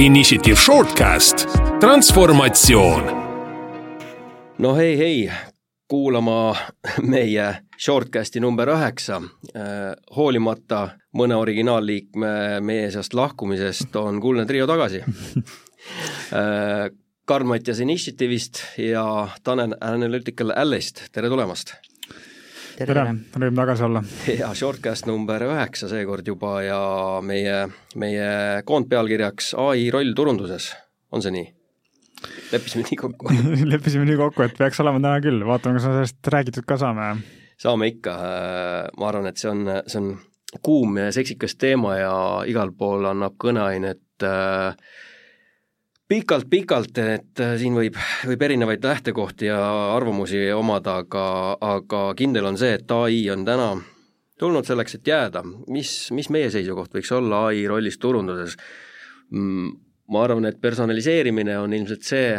Initiative Shortcast, transformatsioon. no hei, hei, kuulama meie Shortcasti number üheksa. hoolimata mõne originaalliikme meie seast lahkumisest on kuldne trio tagasi Karl Mattias Initiative'ist ja Tanel Analytical Allist, tere tulemast! Tere, rõõm tagasi olla. ja Shortcast number üheksa seekord juba ja meie, meie koondpealkirjaks ai roll turunduses, on see nii? leppisime nii kokku leppisime nii kokku, et peaks olema täna küll, vaatame, kas me sellest räägitud ka saame. saame ikka, ma arvan, et see on, see on kuum ja seksikas teema ja igal pool annab kõneainet äh, pikalt-pikalt, et äh, siin võib, võib erinevaid lähtekohti ja arvamusi omada, aga, aga kindel on see, et ai on täna tulnud selleks, et jääda. mis, mis meie seisukoht võiks olla ai rollist turunduses? Mm, ma arvan, et personaliseerimine on ilmselt see,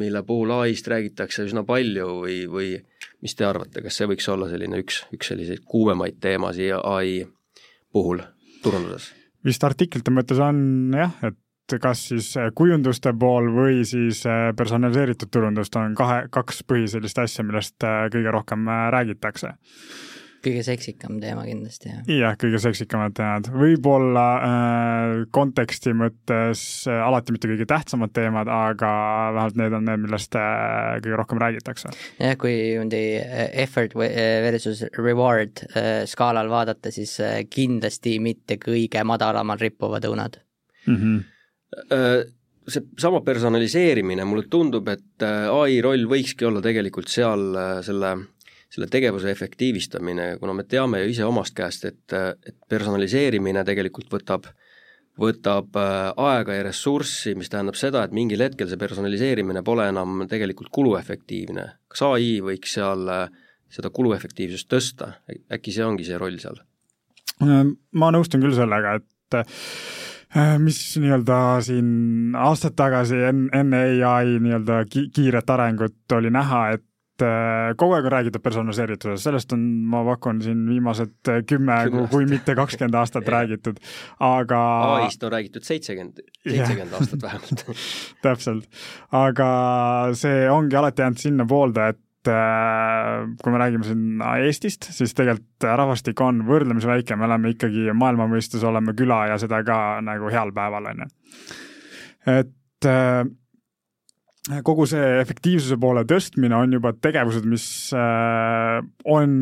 mille puhul ai-st räägitakse üsna palju või, või mis te arvate, kas see võiks olla selline üks, üks selliseid kuumemaid teemasid ai puhul turunduses? vist artiklite mõttes on jah, et kas siis äh, kujunduste pool või siis äh, personaliseeritud turundust on kahe, kaks põhisellist asja, millest äh, kõige rohkem räägitakse kõige seksikam teema kindlasti, jah. jah, kõige seksikamad teemad, võib-olla äh, konteksti mõttes äh, alati mitte kõige tähtsamad teemad, aga vähemalt need on need, millest äh, kõige rohkem räägitakse. jah, kui niimoodi effort versus reward äh, skaalal vaadata, siis äh, kindlasti mitte kõige madalamal rippuvad õunad mm. -hmm see sama personaliseerimine, mulle tundub, et äh, ai roll võikski olla tegelikult seal äh, selle, selle tegevuse efektiivistamine, kuna me teame ju ise omast käest, et, et personaliseerimine tegelikult võtab, võtab aega ja ressurssi, mis tähendab seda, et mingil hetkel see personaliseerimine pole enam tegelikult kuluefektiivne. kas ai võiks seal seda kuluefektiivsust tõsta, äkki see ongi see roll seal? ma nõustun küll sellega, et Äh, mis nii-öelda siin aastad tagasi enne, enne ai nii-öelda ki kiiret arengut oli näha, et äh, kogu aeg on räägitud personaliseeritusest, sellest on, ma pakun siin viimased kümme, kui mitte kakskümmend aastat räägitud, aga. ai-st on räägitud seitsekümmend, seitsekümmend aastat vähemalt. Täpselt, aga see ongi alati jäänud sinnapoolde, et Äh, kui me räägime siin Eestist, siis tegelikult rahvastik on võrdlemisi väike, me oleme ikkagi maailma mõistes oleme küla ja seda ka nagu heal päeval, on ju. et äh, kogu see efektiivsuse poole tõstmine on juba tegevused, mis äh, on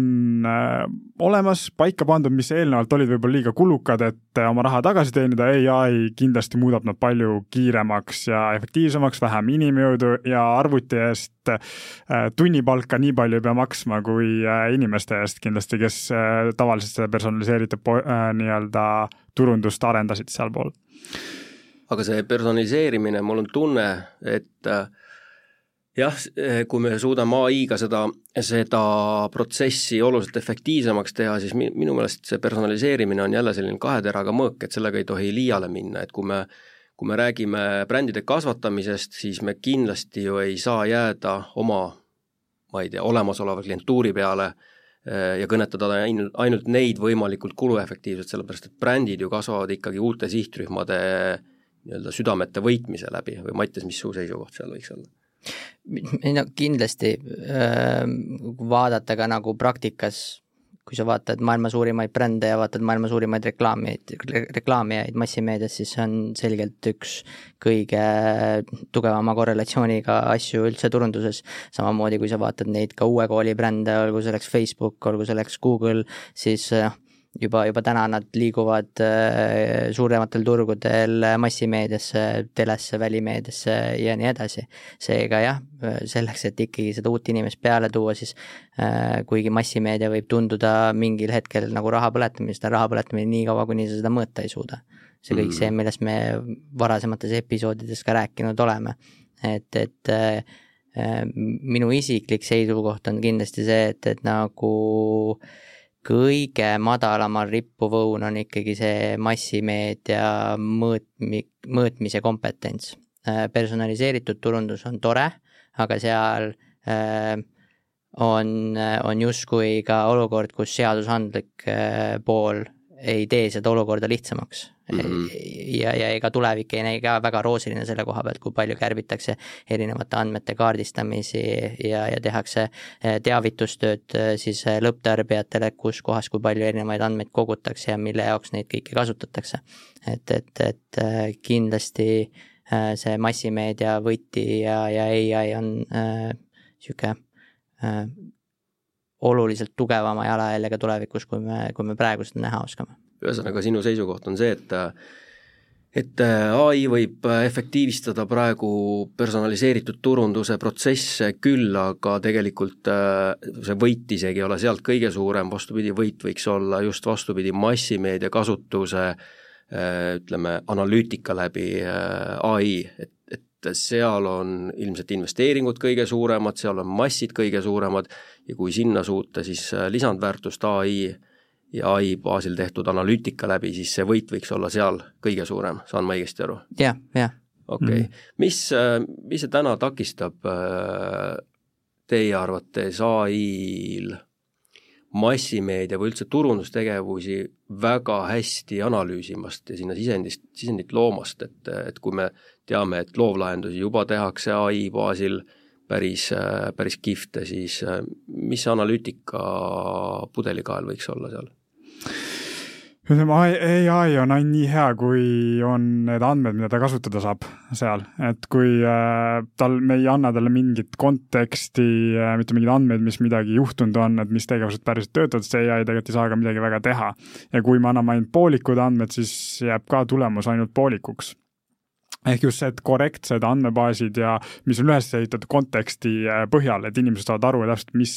äh, olemas, paika pandud, mis eelnevalt olid võib-olla liiga kulukad, et äh, oma raha tagasi teenida, ai kindlasti muudab nad palju kiiremaks ja efektiivsemaks, vähem inimjõudu ja arvuti eest tunnipalka nii palju ei pea maksma kui inimeste eest kindlasti, kes tavaliselt seda personaliseeritud nii-öelda turundust arendasid sealpool. Aga see personaliseerimine, mul on tunne, et äh, jah, kui me suudame ai-ga seda, seda protsessi oluliselt efektiivsemaks teha, siis mi-, minu meelest see personaliseerimine on jälle selline kahe teraga mõõk, et sellega ei tohi liiale minna, et kui me kui me räägime brändide kasvatamisest, siis me kindlasti ju ei saa jääda oma ma ei tea, olemasoleva klientuuri peale äh, ja kõnetada ainult, ainult neid võimalikult kuluefektiivselt, sellepärast et brändid ju kasvavad ikkagi uute sihtrühmade nii-öelda südamete võitmise läbi või Mattias, mis su seisukoht seal võiks olla? Ei no kindlasti, kui vaadata ka nagu praktikas, kui sa vaatad maailma suurimaid brände ja vaatad maailma suurimaid reklaamijaid, reklaamijaid massimeedias, siis see on selgelt üks kõige tugevama korrelatsiooniga asju üldse turunduses. samamoodi, kui sa vaatad neid ka uue kooli brände, olgu selleks Facebook, olgu selleks Google, siis noh juba, juba täna nad liiguvad äh, suurematel turgudel massimeediasse, telesse, välimeediasse ja nii edasi. seega jah, selleks, et ikkagi seda uut inimest peale tuua, siis äh, kuigi massimeedia võib tunduda mingil hetkel nagu raha põletamine, seda raha põletamine nii kaua, kuni sa seda mõõta ei suuda. see kõik see, mm. millest me varasemates episoodides ka rääkinud oleme, et, et äh, minu isiklik seisukoht on kindlasti see, et, et nagu äh, kõige madalamal rippuv õun on ikkagi see massimeedia mõõtmi-, mõõtmise kompetents. Äh, personaliseeritud turundus on tore, aga seal äh, on, on justkui ka olukord, kus seadusandlik äh, pool ei tee seda olukorda lihtsamaks. Mm. -hmm. ja, ja ega tulevik ei näi ka väga roosiline selle koha pealt, kui palju kärbitakse erinevate andmete kaardistamisi ja, ja tehakse eh, teavitustööd eh, siis eh, lõpptarbijatele, kus kohas, kui palju erinevaid andmeid kogutakse ja mille jaoks neid kõiki kasutatakse. et, et, et kindlasti see massimeedia võti ja, ja ai on niisugune äh, oluliselt tugevama jalajäljega tulevikus, kui me, kui me praegu seda näha oskame. Ühesõnaga, sinu seisukoht on see, et et ai võib efektiivistada praegu personaliseeritud turunduse protsesse küll, aga tegelikult äh, see võit isegi ei ole sealt kõige suurem, vastupidi, võit võiks olla just vastupidi, massimeedia kasutuse äh, ütleme, analüütika läbi äh, ai, et et seal on ilmselt investeeringud kõige suuremad, seal on massid kõige suuremad ja kui sinna suuta siis äh, lisandväärtust ai ja ai baasil tehtud analüütika läbi, siis see võit võiks olla seal kõige suurem, saan ma õigesti aru? jah, jah. okei okay. mm, -hmm. mis, äh, mis see täna takistab äh, teie arvates ai-l massimeedia või üldse turundustegevusi väga hästi analüüsimast ja sinna sisendist, sisendit loomast, et, et kui me teame, et loovlahendusi juba tehakse ai baasil päris, päris kihvte, siis mis see analüütika pudelikael võiks olla seal? Ütleme, ai on ainult nii hea, kui on need andmed, mida ta kasutada saab seal, et kui äh, tal, me ei anna talle mingit konteksti äh,, mitte mingeid andmeid, mis midagi juhtunud on, et mis tegevused päriselt töötavad, see ai tegelikult ei saa ka midagi väga teha. ja kui me anname ainult poolikud andmed, siis jääb ka tulemus ainult poolikuks ehk just see, et korrektsed andmebaasid ja mis on üles ehitatud konteksti äh, põhjal, et inimesed saavad aru täpselt, mis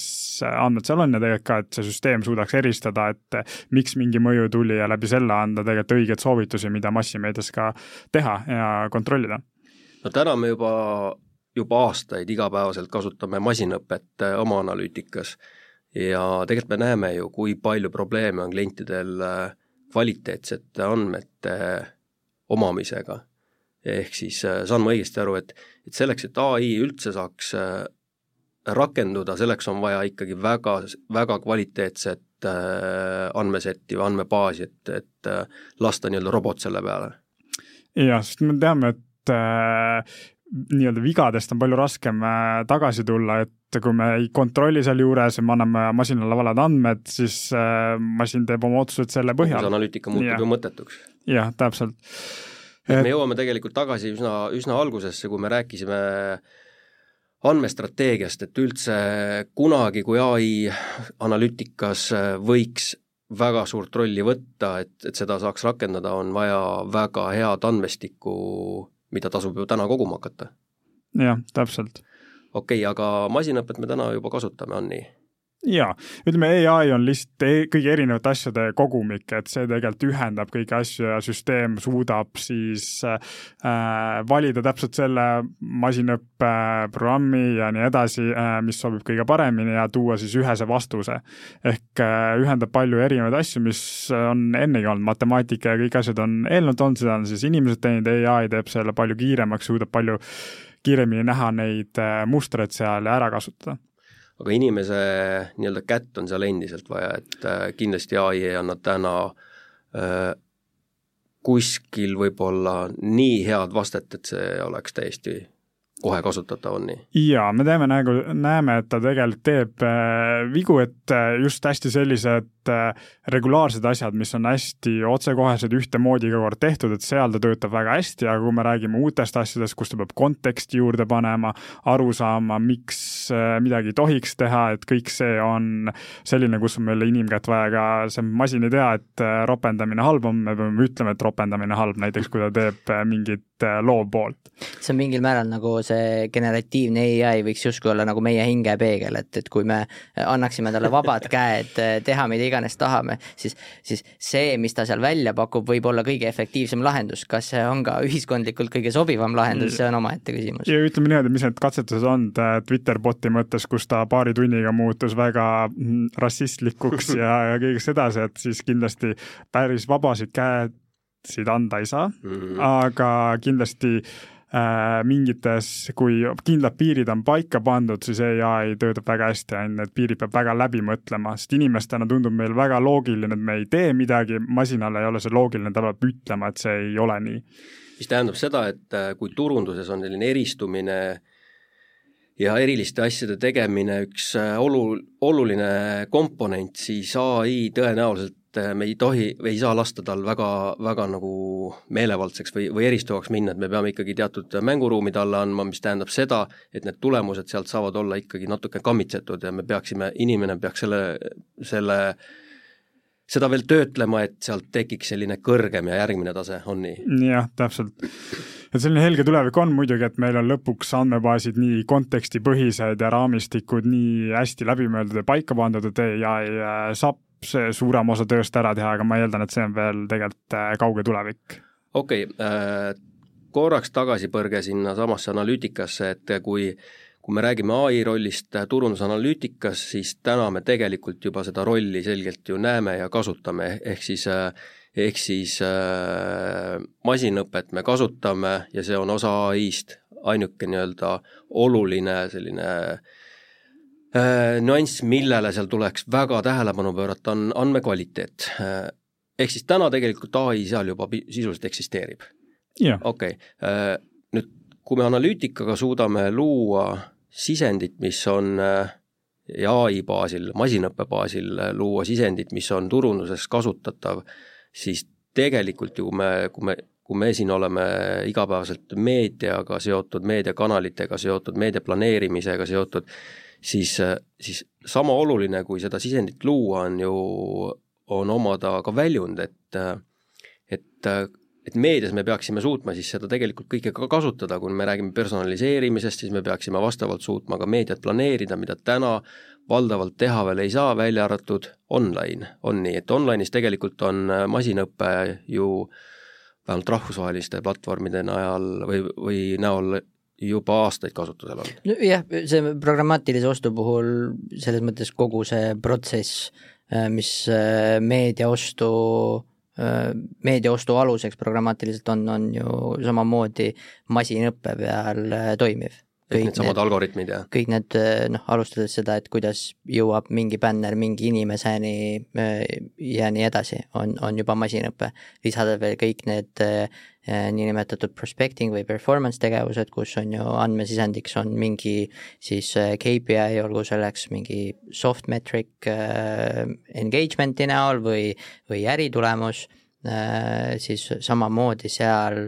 andmed seal on ja tegelikult ka, et see süsteem suudaks eristada, et äh, miks mingi mõju tuli ja läbi selle anda tegelikult õigeid soovitusi, mida massimeedias ka teha ja kontrollida. no täna me juba, juba aastaid igapäevaselt kasutame masinõpet äh, oma analüütikas ja tegelikult me näeme ju, kui palju probleeme on klientidel kvaliteetsete andmete omamisega ehk siis äh, saan ma õigesti aru, et, et selleks, et ai üldse saaks äh, rakenduda, selleks on vaja ikkagi väga, väga kvaliteetset äh, andmesetti või andmebaasi, et, et lasta nii-öelda robot selle peale. jah, sest me teame, et äh, nii-öelda vigadest on palju raskem äh, tagasi tulla, et kui me ei kontrolli sealjuures ja me anname masinale valed andmed, siis äh, masin teeb oma otsused selle põhjal. analüütika muutub ju mõttetuks. jah, täpselt et me jõuame tegelikult tagasi üsna, üsna algusesse, kui me rääkisime andmestrateegiast, et üldse kunagi, kui ai analüütikas võiks väga suurt rolli võtta, et, et seda saaks rakendada, on vaja väga head andmestikku, mida tasub ju täna koguma hakata. jah, täpselt. okei okay,, aga masinõpet me täna juba kasutame, on nii? Jaa, ütleme ai on lihtsalt e kõigi erinevate asjade kogumik, et see tegelikult ühendab kõiki asju ja süsteem suudab siis äh, valida täpselt selle masinõppeprogrammi ja nii edasi äh,, mis sobib kõige paremini ja tuua siis ühese vastuse. ehk äh, ühendab palju erinevaid asju, mis on ennegi olnud, matemaatika ja kõik asjad on eelnevalt olnud, seda on siis inimesed teinud, ai teeb selle palju kiiremaks, suudab palju kiiremini näha neid äh, mustreid seal ja ära kasutada aga inimese nii-öelda kätt on seal endiselt vaja, et äh, kindlasti ai ei anna täna äh, kuskil võib-olla nii head vastet, et see oleks täiesti kohe kasutatav on nii? jaa, me teeme nagu, näeme, et ta tegelikult teeb äh, vigu, et äh, just hästi sellised äh, regulaarsed asjad, mis on hästi otsekohesed, ühtemoodi iga kord tehtud, et seal ta töötab väga hästi, aga kui me räägime uutest asjadest, kus ta peab konteksti juurde panema, aru saama, miks äh, midagi tohiks teha, et kõik see on selline, kus on meil inimkätt vaja ka, see masin ei tea, et äh, ropendamine halb on, me peame ütlema, et ropendamine halb, näiteks kui ta teeb äh, mingit loovpoolt. see on mingil määral nagu see generatiivne ai võiks justkui olla nagu meie hingepeegel, et, et kui me annaksime talle vabad käed teha mida iganes tahame, siis, siis see, mis ta seal välja pakub, võib olla kõige efektiivsem lahendus, kas see on ka ühiskondlikult kõige sobivam lahendus, see on omaette küsimus. ja ütleme niimoodi, mis need katsetused on Twitter boti mõttes, kus ta paari tunniga muutus väga mm, rassistlikuks ja, ja kõigest edasi, et siis kindlasti päris vabasid käesid anda ei saa mm, -hmm. aga kindlasti äh, mingites, kui kindlad piirid on paika pandud, siis ai töötab väga hästi, on ju, need piirid peab väga läbi mõtlema, sest inimestena tundub meil väga loogiline, et me ei tee midagi, masinale ei ole see loogiline, ta peab ütlema, et see ei ole nii. mis tähendab seda, et äh, kui turunduses on selline eristumine ja eriliste asjade tegemine üks äh, olu-, oluline komponent, siis ai tõenäoliselt äh, me ei tohi või ei saa lasta tal väga, väga nagu meelevaldseks või, või eristuvaks minna, et me peame ikkagi teatud mänguruumi talle andma, mis tähendab seda, et need tulemused sealt saavad olla ikkagi natuke kammitsetud ja me peaksime, inimene peaks selle, selle seda veel töötlema, et sealt tekiks selline kõrgem ja järgmine tase, on nii? jah, täpselt et selline helge tulevik on muidugi, et meil on lõpuks andmebaasid nii kontekstipõhised ja raamistikud nii hästi läbimõeldud ja paika pandud, et ai saab see suurem osa tööst ära teha, aga ma eeldan, et see on veel tegelikult äh, kauge tulevik. okei okay, äh,, korraks tagasipõrge sinnasamasse analüütikasse, et kui kui me räägime ai rollist turundusanalüütikas, siis täna me tegelikult juba seda rolli selgelt ju näeme ja kasutame, ehk siis äh, ehk siis äh, masinõpet me kasutame ja see on osa ai-st, ainuke nii-öelda oluline selline äh, nüanss, millele seal tuleks väga tähelepanu pöörata, on andmekvaliteet. Äh,. ehk siis täna tegelikult ai seal juba sisuliselt eksisteerib. Okei äh,, nüüd kui me analüütikaga suudame luua sisendit, mis on äh, ja ai baasil, masinõppe baasil luua sisendit, mis on turunduses kasutatav äh, siis tegelikult ju me, kui me, kui me siin oleme igapäevaselt meediaga seotud, meediakanalitega seotud, meedia planeerimisega seotud, siis, siis sama oluline, kui seda sisendit luua, on ju, on omada ka väljund, et et et meedias me peaksime suutma siis seda tegelikult kõike ka kasutada, kui me räägime personaliseerimisest, siis me peaksime vastavalt suutma ka meediat planeerida, mida täna valdavalt teha veel ei saa, välja arvatud online, on nii, et online'is tegelikult on äh, masinõpe ju vähemalt rahvusvaheliste platvormide najal või, või näol juba aastaid kasutusel on. nojah, see programmaatilise ostu puhul selles mõttes kogu see protsess, äh, mis äh, meediaostu meediaostu aluseks programmaatiliselt on, on ju samamoodi masinõppe peal toimiv kõik needsamad need, algoritmid ja kõik need eh, noh, alustades seda, et kuidas jõuab mingi bänner mingi inimeseni eh, ja nii edasi, on, on juba masinõpe. lisada veel kõik need eh, niinimetatud prospecting või performance tegevused, kus on ju andmesisendiks on mingi siis KPI, olgu selleks mingi soft metric engagement'i näol või, või äritulemus, siis samamoodi seal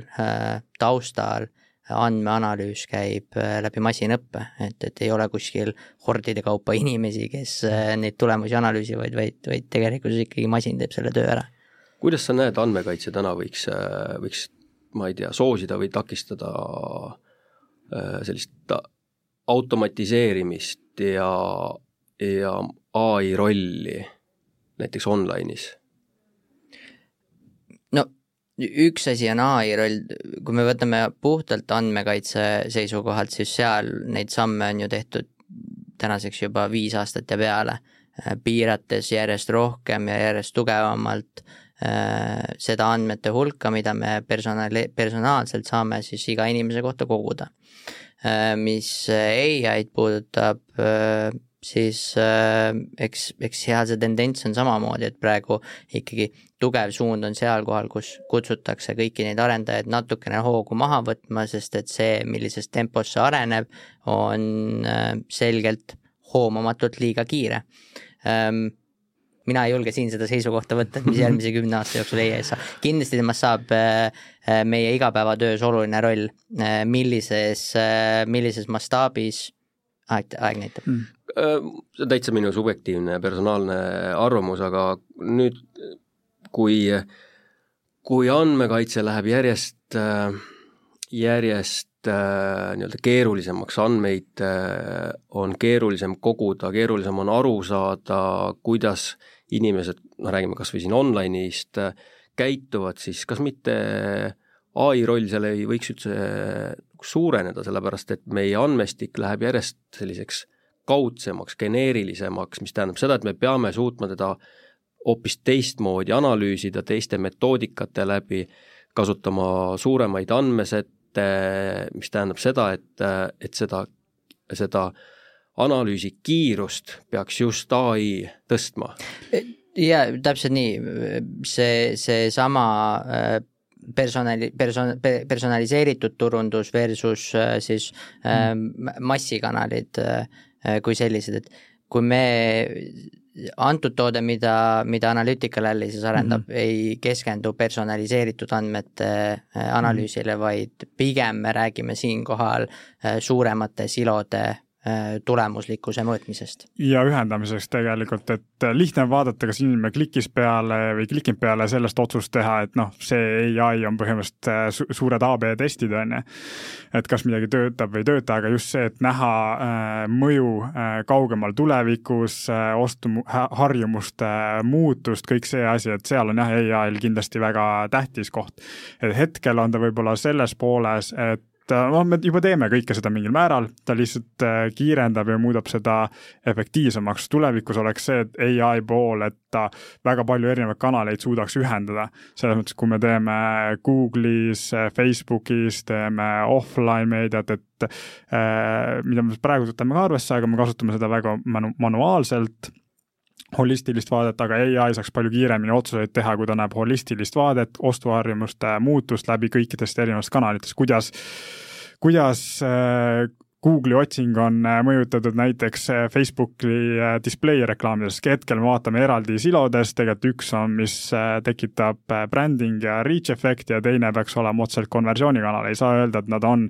taustal andmeanalüüs käib äh, läbi masinõppe, et, et ei ole kuskil hordide kaupa inimesi, kes äh, neid tulemusi analüüsivad, vaid, vaid tegelikkuses ikkagi masin teeb selle töö ära. kuidas sa näed, andmekaitse täna võiks, äh, võiks ma ei tea, soosida või takistada sellist automatiseerimist ja, ja ai rolli näiteks online'is? Üks asi on ai roll, kui me võtame puhtalt andmekaitse seisukohalt, siis seal neid samme on ju tehtud tänaseks juba viis aastat ja peale, piirates järjest rohkem ja järjest tugevamalt äh, seda andmete hulka, mida me personali-, personaalselt saame siis iga inimese kohta koguda äh,. mis ai-d puudutab äh,, siis äh, eks, eks seal see tendents on samamoodi, et praegu ikkagi tugev suund on seal kohal, kus kutsutakse kõiki neid arendajaid natukene hoogu maha võtma, sest et see, millises tempos see areneb, on äh, selgelt hoomamatult liiga kiire ähm, mina ei julge siin seda seisukohta võtta, et mis järgmise kümne aasta jooksul EAS saab. kindlasti temast saab äh, äh, meie igapäevatöös oluline roll, äh, millises, millises mastaabis aeg, aeg näitab. Mm.. see on täitsa minu subjektiivne personaalne arvamus, aga nüüd, kui, kui andmekaitse läheb järjest, järjest nii-öelda keerulisemaks, andmeid on keerulisem koguda, keerulisem on aru saada, kuidas inimesed, noh räägime kas või siin online'ist, käituvad, siis kas mitte ai roll seal ei võiks üldse suureneda, sellepärast et meie andmestik läheb järjest selliseks kaudsemaks, geneerilisemaks, mis tähendab seda, et me peame suutma teda hoopis teistmoodi analüüsida, teiste metoodikate läbi, kasutama suuremaid andmesette, ette, mis tähendab seda, et, et seda, seda analüüsi kiirust peaks just ai tõstma. ja täpselt nii, see, seesama äh, personali, person-, personaliseeritud turundus versus äh, siis mm. massikanalid kui sellised, et kui me antud toode, mida, mida Analytical Analysis arendab mm, -hmm. ei keskendu personaliseeritud andmete analüüsile, vaid pigem me räägime siinkohal suuremate silode Äh, tulemuslikkuse mõõtmisest. ja ühendamiseks tegelikult, et lihtne on vaadata, kas inimene klikis peale või klikib peale sellest otsust teha, et noh, see ai on põhimõtteliselt äh, su suured AB testid, on ju. et kas midagi töötab või ei tööta, aga just see, et näha äh, mõju äh, kaugemal tulevikus äh,, ostuharjumuste muutust, kõik see asi, et seal on jah, ai-l kindlasti väga tähtis koht. et hetkel on ta võib-olla selles pooles, et noh, me juba teeme kõike seda mingil määral, ta lihtsalt äh, kiirendab ja muudab seda efektiivsemaks. tulevikus oleks see, et ai pool, et ta väga palju erinevaid kanaleid suudaks ühendada. selles mõttes, kui me teeme Google'is, Facebookis, teeme offline meediat, et äh, mida me praegu võtame ka arvesse, aga me kasutame seda väga manu-, manuaalselt holistilist vaadet, aga ai saaks palju kiiremini otsuseid teha, kui ta näeb holistilist vaadet, ostuharjumuste muutust läbi kõikidest erinevatest kanalitest, kuidas kuidas äh, Google'i otsing on äh, mõjutatud näiteks äh, Facebooki äh, display reklaamidest, hetkel me vaatame eraldi silodes, tegelikult üks on, mis tekitab branding ja reach efekti ja teine peaks olema otseselt konversioonikanal, ei saa öelda, et nad on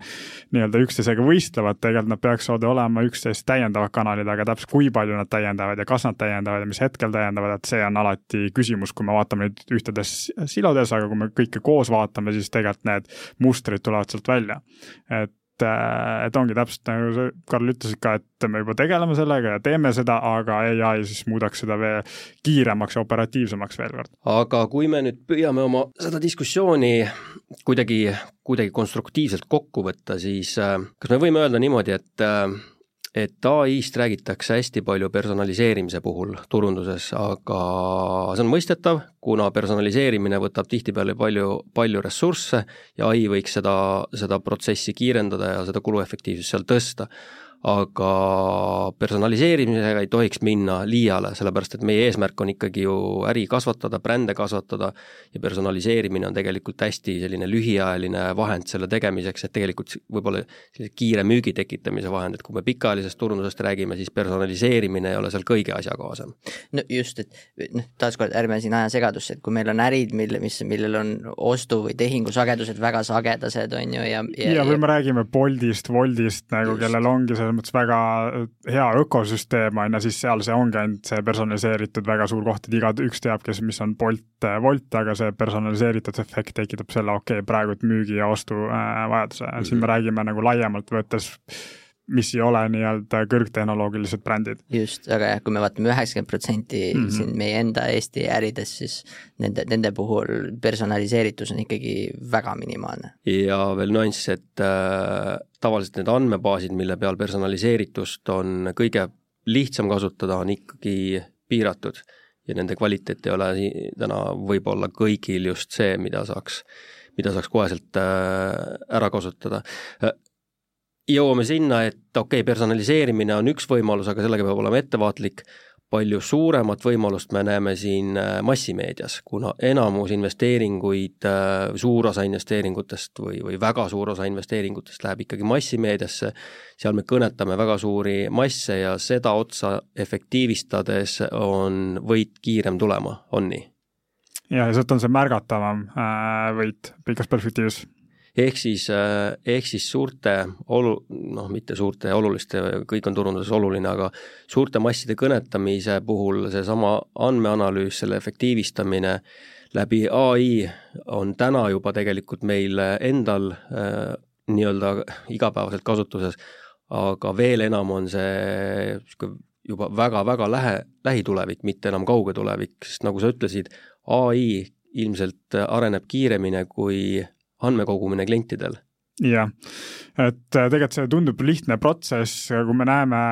nii-öelda üksteisega võistlevad, tegelikult nad peaksid olema üksteist täiendavad kanalid, aga täpselt kui palju nad täiendavad ja kas nad täiendavad ja mis hetkel täiendavad, et see on alati küsimus, kui me vaatame neid ühtedes silodes, aga kui me kõike koos vaatame, siis tegelikult need mustrid tulevad sealt välja. et et, et ongi täpselt nagu sa, Karl, ütlesid ka, et me juba tegeleme sellega ja teeme seda, aga ai siis muudaks seda veel kiiremaks ja operatiivsemaks veel kord. aga kui me nüüd püüame oma seda diskussiooni kuidagi, kuidagi konstruktiivselt kokku võtta, siis äh, kas me võime öelda niimoodi, et äh, et ai-st räägitakse hästi palju personaliseerimise puhul turunduses, aga see on mõistetav, kuna personaliseerimine võtab tihtipeale palju, palju ressursse ja ai võiks seda, seda protsessi kiirendada ja seda kuluefektiivsust seal tõsta aga personaliseerimisega ei tohiks minna liiale, sellepärast et meie eesmärk on ikkagi ju äri kasvatada, brände kasvatada ja personaliseerimine on tegelikult hästi selline lühiajaline vahend selle tegemiseks, et tegelikult võib-olla sellise kiire müügi tekitamise vahend, et kui me pikaajalisest turundusest räägime, siis personaliseerimine ei ole seal kõige asjakohasem. no just, et noh, taaskord ärme siin aja segadusse, et kui meil on ärid, mille, mis, millel on ostu- või tehingusagedused väga sagedased, on ju, ja ja, ja või me räägime Boltist, Woldist nagu, kellel ongi see selles mõttes väga hea ökosüsteem on ju, siis seal see ongi ainult see personaliseeritud väga suur koht, et igaüks teab, kes, mis on Bolt, Wolt, aga see personaliseeritud efekt tekitab selle, okei okay,, praegu müügi ja ostu äh, vajaduse mm, -hmm. siin me mhm. räägime nagu laiemalt võttes mis ei ole nii-öelda kõrgtehnoloogilised brändid. just, aga jah, kui me vaatame üheksakümmend protsenti mhm. siin meie enda Eesti ärides, siis nende, nende puhul personaliseeritus on ikkagi väga minimaalne. ja veel nüanss, et äh, tavaliselt need andmebaasid, mille peal personaliseeritust on kõige lihtsam kasutada, on ikkagi piiratud ja nende kvaliteet ei ole täna võib-olla kõigil just see, mida saaks, mida saaks koheselt äh, ära kasutada äh, jõuame sinna, et okei okay,, personaliseerimine on üks võimalus, aga sellega peab olema ettevaatlik, palju suuremat võimalust me näeme siin äh, massimeedias, kuna enamus investeeringuid, äh, suur osa investeeringutest või, või väga suur osa investeeringutest läheb ikkagi massimeediasse, seal me kõnetame väga suuri masse ja seda otsa efektiivistades on võit kiirem tulema, on nii? ja, ja sealt on see märgatavam äh, võit pikas perspektiivis ehk siis, äh, ehk siis suurte olu-, noh, mitte suurte oluliste, kõik on turunduses oluline, aga suurte masside kõnetamise puhul seesama andmeanalüüs, selle efektiivistamine läbi ai on täna juba tegelikult meil endal äh, nii-öelda igapäevaselt kasutuses, aga veel enam on see juba väga-väga lähe, lähitulevik, mitte enam kauge tulevik, sest nagu sa ütlesid, ai ilmselt areneb kiiremini kui andmekogumine klientidel jah, et äh, tegelikult see tundub lihtne protsess, kui me näeme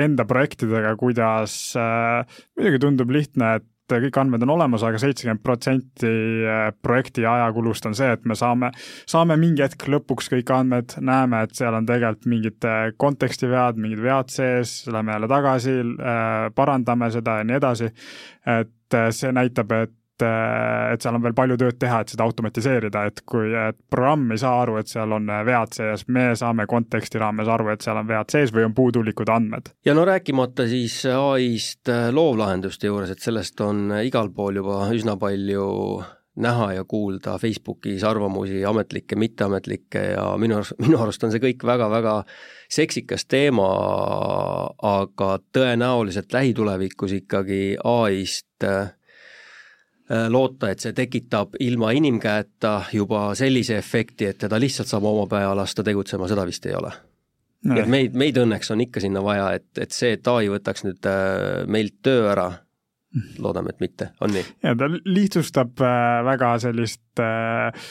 enda projektidega, kuidas äh,, muidugi tundub lihtne, et kõik andmed on olemas aga, aga seitsekümmend protsenti äh, projekti ajakulust on see, et me saame, saame mingi hetk lõpuks kõik andmed, näeme, et seal on tegelikult mingid kontekstivead, mingid vead sees, lähme jälle tagasi, parandame seda ja nii edasi. et see näitab, et et, et seal on veel palju tööd teha, et seda automatiseerida, et kui et programm ei saa aru, et seal on vead sees, me saame konteksti raames aru, et seal on vead sees või on puudulikud andmed. ja no rääkimata siis ai-st loovlahenduste juures, et sellest on igal pool juba üsna palju näha ja kuulda Facebookis arvamusi, ametlikke, mitteametlikke ja minu arust, minu arust on see kõik väga-väga seksikas teema, aga tõenäoliselt lähitulevikus ikkagi ai-st loota, et see tekitab ilma inimkäeta juba sellise efekti, et teda lihtsalt saab oma pea lasta tegutsema, seda vist ei ole. nii et meid, meid õnneks on ikka sinna vaja, et, et see, et ai võtaks nüüd äh, meilt töö ära, loodame, et mitte, on nii? ja ta lihtsustab äh, väga sellist äh,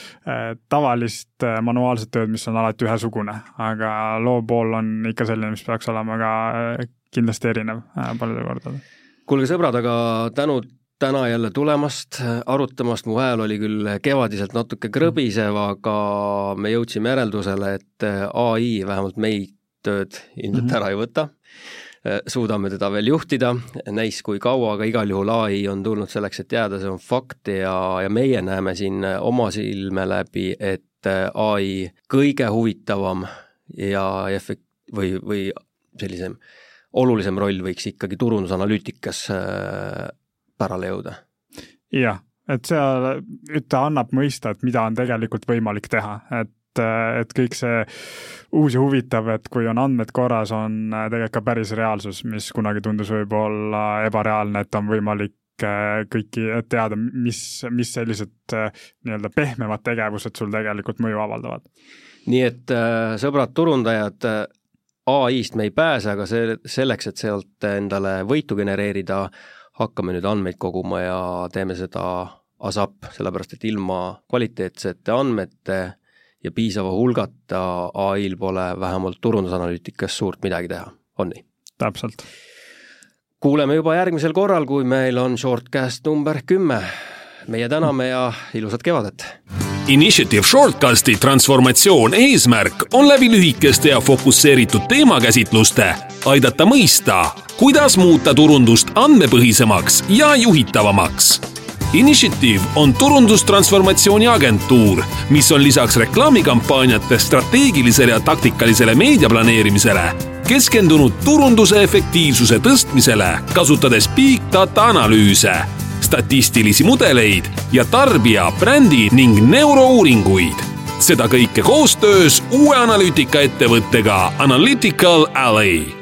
tavalist äh, manuaalset tööd, mis on alati ühesugune, aga loo pool on ikka selline, mis peaks olema ka kindlasti erinev paljudel kordadel. kuulge sõbrad, aga tänud täna jälle tulemast, arutamast, mu hääl oli küll kevadiselt natuke krõbisev, aga me jõudsime järeldusele, et ai vähemalt meid tööd ilmselt mm -hmm. ära ei võta. suudame teda veel juhtida, näis kui kaua, aga igal juhul ai on tulnud selleks, et jääda, see on fakt ja, ja meie näeme siin oma silme läbi, et ai kõige huvitavam ja efekt- või, või sellisem olulisem roll võiks ikkagi turundusanalüütikas pärale jõuda. jah, et seal, ta annab mõista, et mida on tegelikult võimalik teha, et et kõik see uus ja huvitav, et kui on andmed korras, on tegelikult ka päris reaalsus, mis kunagi tundus võib-olla ebareaalne, et on võimalik äh, kõiki teada, mis, mis sellised äh, nii-öelda pehmemad tegevused sul tegelikult mõju avaldavad. nii et äh, sõbrad turundajad, ai-st me ei pääse, aga see, selleks, et sealt endale võitu genereerida, hakkame nüüd andmeid koguma ja teeme seda ASAP, sellepärast et ilma kvaliteetsete andmete ja piisava hulgata ai-l pole vähemalt turundusanalüütikas suurt midagi teha, on nii? täpselt. kuuleme juba järgmisel korral, kui meil on shortcast number kümme. meie täname ja ilusat kevadet! Initiative Shortcasti transformatsioon eesmärk on läbi lühikeste ja fokusseeritud teemakäsitluste aidata mõista, kuidas muuta turundust andmepõhisemaks ja juhitavamaks. Initiative on turundustransformatsiooni agentuur, mis on lisaks reklaamikampaaniate strateegilisele ja taktikalisele meediaplaneerimisele keskendunud turunduse efektiivsuse tõstmisele, kasutades big data analüüse, statistilisi mudeleid ja tarbija, brändi ning neurouuringuid. Seda kõike koostöös uue analüütikaettevõttega Analytical Alley